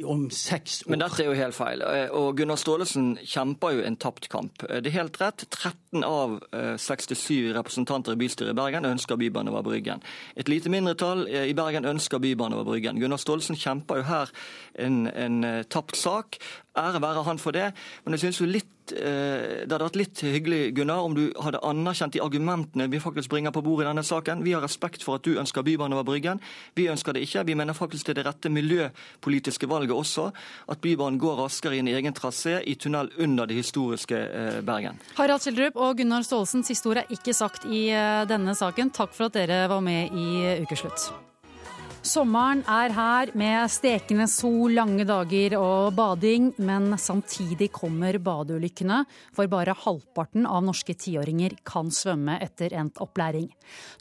om seks år. Men dette er jo helt feil. Og Gunnar Staalesen kjemper jo en tapt kamp. Det er helt rett. 13 av 67 eh, representanter i bystyret i Bergen ønsker bybane over Bryggen. Bryggen. Et lite mindretall i Bergen ønsker bybane over Bryggen. Gunnar Staalesen kjemper jo her en, en eh, tapt sak. Ære være han for det. Men jeg synes jo eh, det hadde vært litt hyggelig Gunnar, om du hadde anerkjent de argumentene vi faktisk bringer på bordet i denne saken. Vi har respekt for at du ønsker bybane over Bryggen. Vi ønsker det ikke. Vi mener faktisk det er det rette miljøpolitiske valget også. At Bybanen går raskere i en egen trasé i tunnel under det historiske eh, Bergen. Harald Schjelderup og Gunnar Staalesen, siste ord er ikke sagt i denne saken. Takk for at dere var med i Ukeslutt. Sommeren er her med stekende sol, lange dager og bading, men samtidig kommer badeulykkene, for bare halvparten av norske tiåringer kan svømme etter endt opplæring.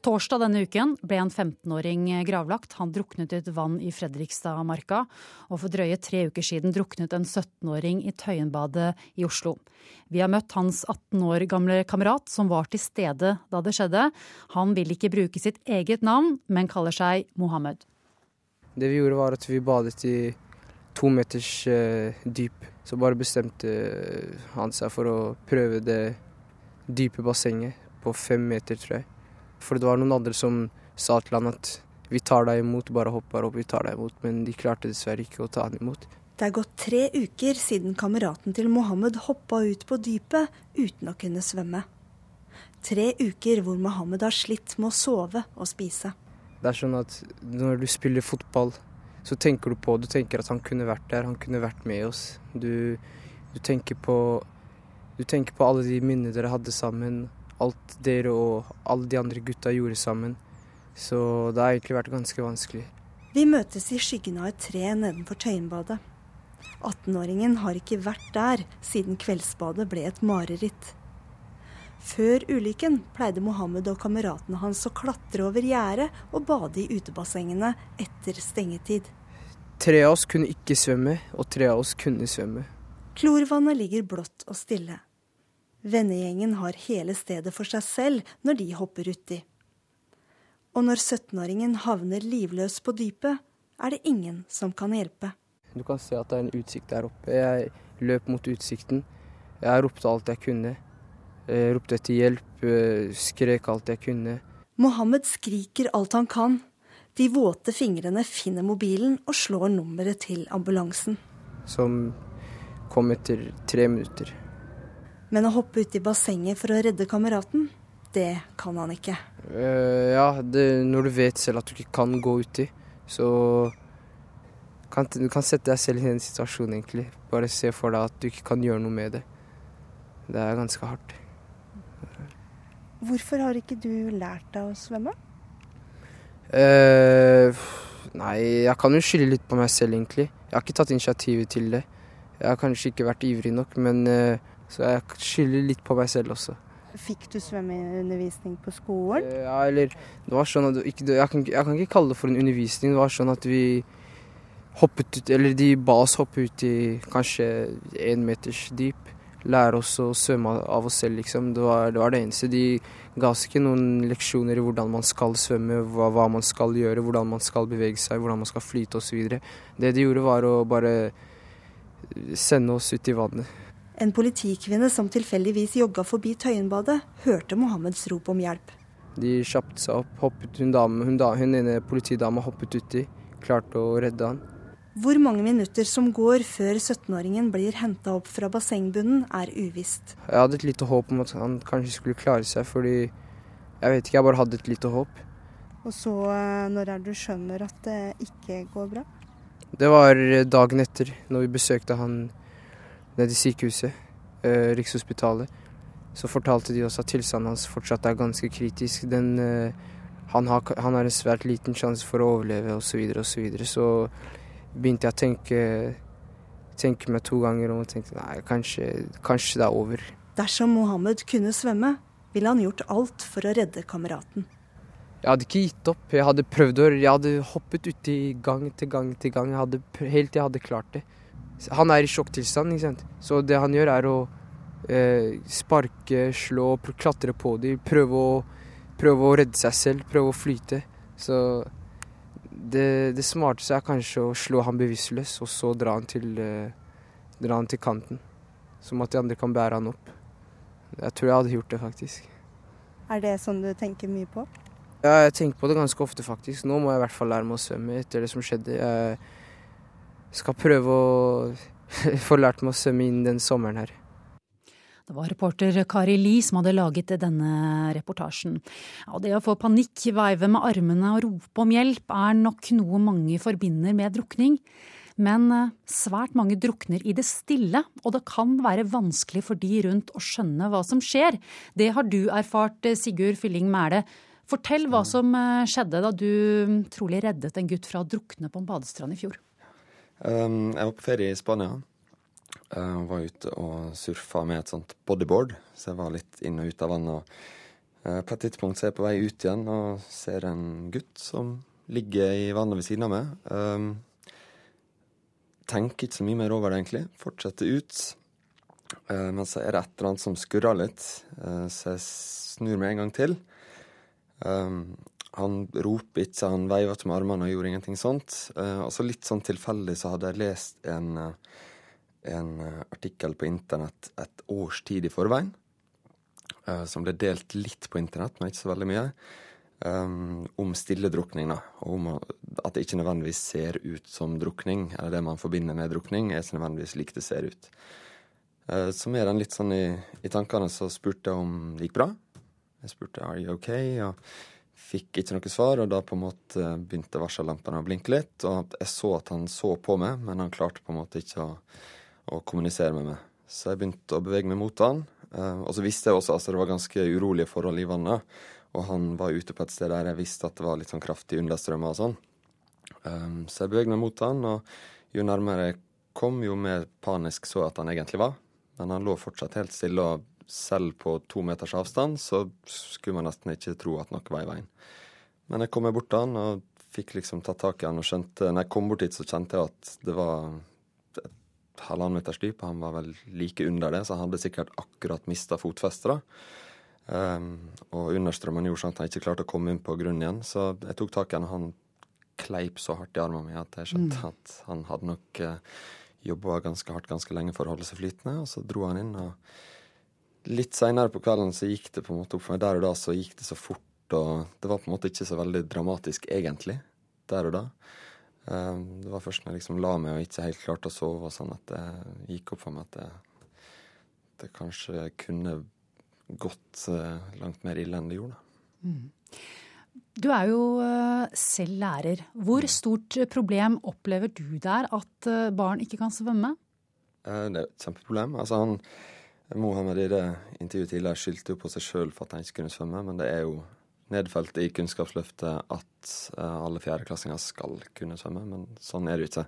Torsdag denne uken ble en 15-åring gravlagt. Han druknet et vann i Fredrikstadmarka, og for drøye tre uker siden druknet en 17-åring i Tøyenbadet i Oslo. Vi har møtt hans 18 år gamle kamerat som var til stede da det skjedde. Han vil ikke bruke sitt eget navn, men kaller seg Mohammed. Det vi gjorde, var at vi badet i to meters uh, dyp. Så bare bestemte han seg for å prøve det dype bassenget på fem meter, tror jeg. For det var noen andre som sa til han at vi tar deg imot, bare hopp bare opp, vi tar deg imot. Men de klarte dessverre ikke å ta han imot. Det er gått tre uker siden kameraten til Mohammed hoppa ut på dypet uten å kunne svømme. Tre uker hvor Mohammed har slitt med å sove og spise. Det er sånn at når du spiller fotball, så tenker du på Du tenker at han kunne vært der, han kunne vært med oss. Du, du, tenker, på, du tenker på alle de minnene dere hadde sammen. Alt dere og alle de andre gutta gjorde sammen. Så det har egentlig vært ganske vanskelig. Vi møtes i skyggen av et tre nedenfor Tøyenbadet. 18-åringen har ikke vært der siden kveldsbadet ble et mareritt. Før ulykken pleide Mohammed og kameratene hans å klatre over gjerdet og bade i utebassengene etter stengetid. Tre av oss kunne ikke svømme, og tre av oss kunne svømme. Klorvannet ligger blått og stille. Vennegjengen har hele stedet for seg selv når de hopper uti. Og når 17-åringen havner livløs på dypet, er det ingen som kan hjelpe. Du kan se at det er en utsikt der oppe. Jeg løp mot utsikten. Jeg ropte alt jeg kunne. Jeg ropte etter hjelp, eh, skrek alt jeg kunne. Mohammed skriker alt han kan. De våte fingrene finner mobilen og slår nummeret til ambulansen. Som kom etter tre minutter. Men å hoppe uti bassenget for å redde kameraten, det kan han ikke. Uh, ja, det, når du vet selv at du ikke kan gå uti, så kan du kan sette deg selv i den situasjonen, egentlig. Bare se for deg at du ikke kan gjøre noe med det. Det er ganske hardt. Hvorfor har ikke du lært deg å svømme? Uh, nei, jeg kan jo skylde litt på meg selv, egentlig. Jeg har ikke tatt initiativet til det. Jeg har kanskje ikke vært ivrig nok, men uh, så jeg skylder litt på meg selv også. Fikk du svømmeundervisning på skolen? Uh, ja, eller det var sånn at ikke, jeg, kan, jeg, kan, ikke kalle det for en undervisning. Det var sånn at vi hoppet ut Eller de ba oss hoppe ut i kanskje én meters dyp lære oss å svømme av oss selv, liksom. Det var, det var, det eneste. De ga oss ikke noen leksjoner i hvordan man skal svømme, hva, hva, man skal gjøre, hvordan man skal bevege seg, hvordan man skal flyte osv. Det de gjorde, var å bare sende oss ut i vannet. En politikvinne som tilfeldigvis jogga forbi Tøyenbadet, hørte Mohammeds rop om hjelp. De kjappet seg opp, hoppet hun, dame, hun, hun ene politidama hoppet uti, klarte å redde han. Hvor mange minutter som går før 17-åringen blir henta opp fra bassengbunnen, er uvisst. Jeg hadde et lite håp om at han kanskje skulle klare seg, fordi jeg vet ikke, jeg bare hadde et lite håp. Og så, eh, når er det du skjønner at det ikke går bra? Det var eh, dagen etter, når vi besøkte han nede i sykehuset, eh, Rikshospitalet. Så fortalte de oss at tilstanden hans fortsatt er ganske kritisk. Den, eh, han, har, han, har, en svært liten sjanse for å overleve, osv., osv. Så, videre, så begynte jeg å tenke, tenke meg to ganger om og tenkte nei, kanskje, kanskje det er over. Dersom Mohammed kunne svømme, ville han gjort alt for å redde kameraten. Jeg hadde ikke gitt opp. Jeg hadde prøvd å Jeg hadde hoppet uti gang til gang til gang. Jeg hadde, helt til jeg hadde klart det. Han er i sjokktilstand, ikke sant. Så det han gjør, er å eh, sparke, slå, klatre på dem. Prøve å, prøve å redde seg selv, prøve å flyte. Så det, det smarteste er kanskje å slå han bevisstløs, og så dra han, til, uh, dra han til kanten. Som at de andre kan bære han opp. Jeg tror jeg hadde gjort det, faktisk. Er det sånn du tenker mye på? Ja, jeg tenker på det ganske ofte, faktisk. Nå må jeg i hvert fall lære meg å svømme etter det som skjedde. Jeg skal prøve å få lært meg å svømme innen den sommeren her. Det var reporter Kari Li som hadde laget denne reportasjen. Ja, det å få panikk, veive med armene og rope om hjelp er nok noe mange forbinder med drukning. Men eh, svært mange drukner i det stille, og det kan være vanskelig for de rundt å skjønne hva som skjer. Det har du erfart, eh, Sigurd Fylling Mæle. Fortell hva som eh, skjedde da du mm, trolig reddet en gutt fra å drukne på en badestrand i fjor. Um, jeg var på ferie i Spania. Jeg eh, var ute og surfa med et sånt bodyboard, så jeg var litt inn og ut av vannet. Eh, på et tidspunkt så er jeg på vei ut igjen og ser en gutt som ligger i vannet ved siden av meg. Um, tenker ikke så mye mer over det, egentlig. Fortsetter ut. Uh, men så er det et eller annet som skurrer litt, så jeg snur meg en gang til. Um, han roper ikke, han veiver ikke med armene og gjorde ingenting sånt. Og så litt sånn tilfeldig så hadde jeg lest en en eh, artikkel på internett et års tid i forveien. Uh, som ble delt litt på internett, men ikke så veldig mye. Um, om stilledrukning, da. Og om at det ikke nødvendigvis ser ut som drukning. Eller det man forbinder med drukning, er ikke nødvendigvis slik det ser ut. Så med den litt sånn i, i, tankene så spurte jeg om det gikk bra. Jeg spurte are you ok, og fikk ikke noe svar. Og da på en måte begynte varsellampene å blinke litt. Og jeg så at han så på meg, men han klarte på en måte ikke å og kommunisere med meg. Så jeg begynte å bevege meg mot han. Uh, og så visste jeg også at altså, det var ganske urolige forhold i vannet. Og han var ute på et sted der jeg visste at det var litt sånn kraftige understrømmer og sånn. Um, så jeg beveget meg mot han, og jo nærmere jeg kom, jo mer panisk så jeg at han egentlig var. Men han lå fortsatt helt stille, og selv på to meters avstand så skulle man nesten ikke tro at noe var i veien. Men jeg kom meg bort til han og fikk liksom tatt tak i han og skjønte Når jeg kom bort hit, så kjente jeg at det var halvannen meters dyp. Han var vel like under det, så han hadde sikkert akkurat mista fotfestet. Um, og understrømmen gjorde sånn at han ikke klarte å komme inn på grunnen igjen. Så jeg tok tak i han, og han kleip så hardt i armen min at jeg skjønte mm. at han hadde nok uh, eh, jobba ganske hardt ganske lenge for å holde seg flytende. Og så dro han inn. og Litt seinere på kvelden så gikk det på en måte opp for meg. Der og da så gikk det så fort, og det var på en måte ikke så veldig dramatisk egentlig. Der og da. Um, det var først når jeg liksom la meg og ikke helt klarte å sove, og sånn at det gikk opp for meg at det, det kanskje kunne gått uh, langt mer ille enn det gjorde. Mm. Du er jo eh, selv lærer. Hvor stort problem opplever du der at eh, barn ikke kan svømme? Eh, det er et kjempeproblem. Altså han, Mohammed i det intervjuet tidligere skyldte jo på seg sjøl for at han ikke kunne svømme, men det er jo nedfelt i Kunnskapsløftet at alle fjerdeklassinger skal kunne svømme, men sånn er det ikke.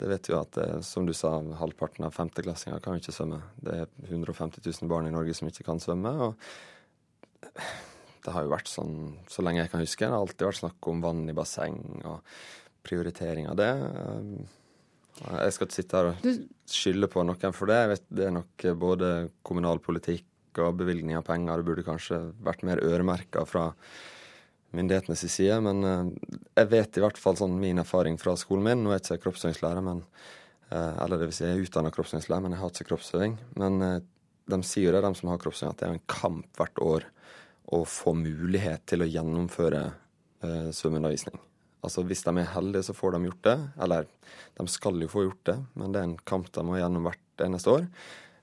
Det vet vi at, som du sa, halvparten av femteklassinger kan ikke svømme. Det er 150 000 barn i Norge som ikke kan svømme. og det har jo vært sånn så lenge jeg kan huske. Det har alltid vært snakk om vann i basseng og prioritering av det. Jeg skal ikke sitte her og skylde på noen for det. Jeg vet Det er nok både kommunalpolitikk og bevilgning av penger. Det burde kanskje vært mer øremerka fra myndighetenes side. Men eh, jeg vet i hvert fall sånn min erfaring fra skolen min. Nå er jeg ikke kroppsøvingslærer, men eh, eller det vil si jeg er utdanna kroppsøvingslærer, men jeg har ikke kroppsøving. Men eh, de sier jo det, de som har kroppsøving, at det er en kamp hvert år å få mulighet til å gjennomføre eh, svømmeundervisning. Altså Hvis de er heldige, så får de gjort det. Eller de skal jo få gjort det, men det er en kamp de må gjennom hvert eneste år.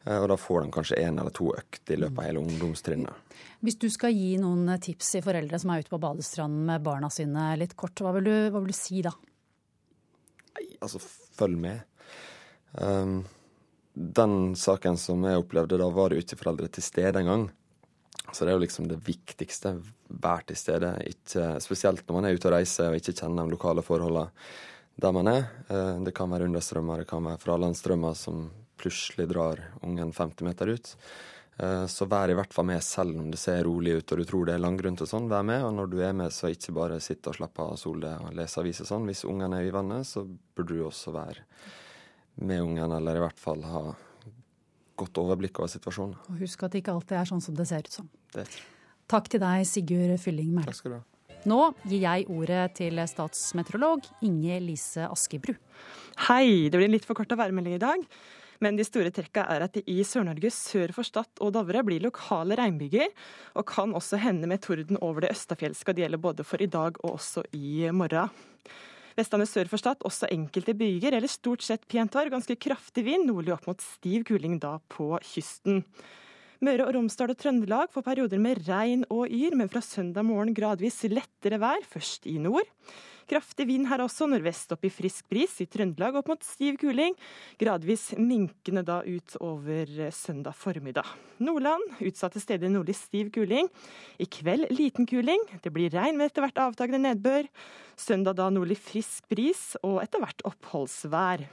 Eh, og da får de kanskje én eller to økt i løpet av hele ungdomstrinnet. Hvis du skal gi noen tips til foreldre som er ute på badestranden med barna sine litt kort, hva vil du, hva vil du si da? Nei, altså følg med. Um, den saken som jeg opplevde, da var det jo ikke foreldre til stede engang. Så det er jo liksom det viktigste. Vær til stede. Ikke, spesielt når man er ute og reiser og ikke kjenner de lokale forholdene der man er. Eh, det kan være understrømmer, det kan være fralandsstrømmer som plutselig drar ungen 50 meter ut. Eh, så vær i hvert fall med selv om det ser rolig ut og du tror det er langgrunt og sånn. Vær med, og når du er med, så ikke bare sitte og slappe av, sole deg og lese aviser sånn. Hvis ungen er i vannet, så burde du også være med ungen, eller i hvert fall ha godt overblikk over situasjonen. Og husk at det ikke alltid er sånn som det ser ut som. Det. Takk til deg, Sigurd Fylling Mæhle. Takk skal du ha. Nå gir jeg ordet til statsmeteorolog Inge Lise Askebru. Hei, det blir en litt forkorta værmelding i dag. Men de store trekka er at det i Sør-Norge sør for Stad og Dovre blir lokale regnbyger, og kan også hende med torden over det østafjelske. Det gjelder både for i dag og også i morgen. Vestlandet sør for Stad også enkelte byger, eller stort sett pent vær. Ganske kraftig vind, nordlig opp mot stiv kuling da på kysten. Møre og Romsdal og Trøndelag får perioder med regn og yr, men fra søndag morgen gradvis lettere vær, først i nord. Kraftig vind her også, nordvest opp i frisk bris. I Trøndelag opp mot stiv kuling. Gradvis minkende da ut over søndag formiddag. Nordland utsatte steder nordlig stiv kuling. I kveld liten kuling. Det blir regn med etter hvert avtagende nedbør. Søndag da nordlig frisk bris og etter hvert oppholdsvær.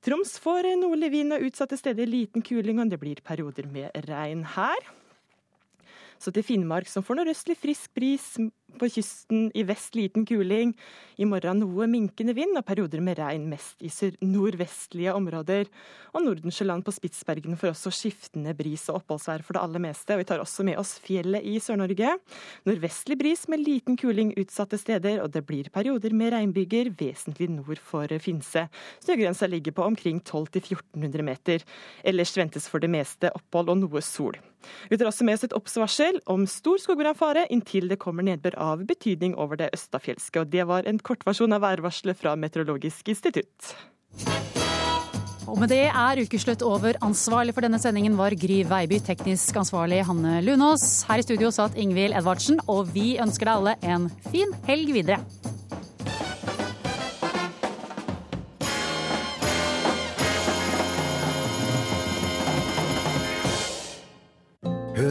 Troms får nordlig vind og utsatte steder liten kuling, og det blir perioder med regn her. Så til Finnmark, som får nordøstlig frisk bris på kysten, i vest liten kuling. I morgen noe minkende vind og perioder med regn mest i nordvestlige områder. Og Nordensjøland på Spitsbergen får også skiftende bris og oppholdsvær for det aller meste. Og vi tar også med oss fjellet i Sør-Norge. Nordvestlig bris med liten kuling utsatte steder, og det blir perioder med regnbyger vesentlig nord for Finse. Snøgrensa ligger på omkring 1200-1400 meter. Ellers ventes for det meste opphold og noe sol. Vi tar også med oss et oppsvarsel om stor skogbrannfare inntil det kommer nedbør av betydning over det østafjelske. Og det var en kortversjon av værvarselet fra Meteorologisk institutt. Og med det er ukeslutt over. Ansvarlig for denne sendingen var Gry Veiby, teknisk ansvarlig Hanne Lunås. Her i studio satt Ingvild Edvardsen, og vi ønsker deg alle en fin helg videre.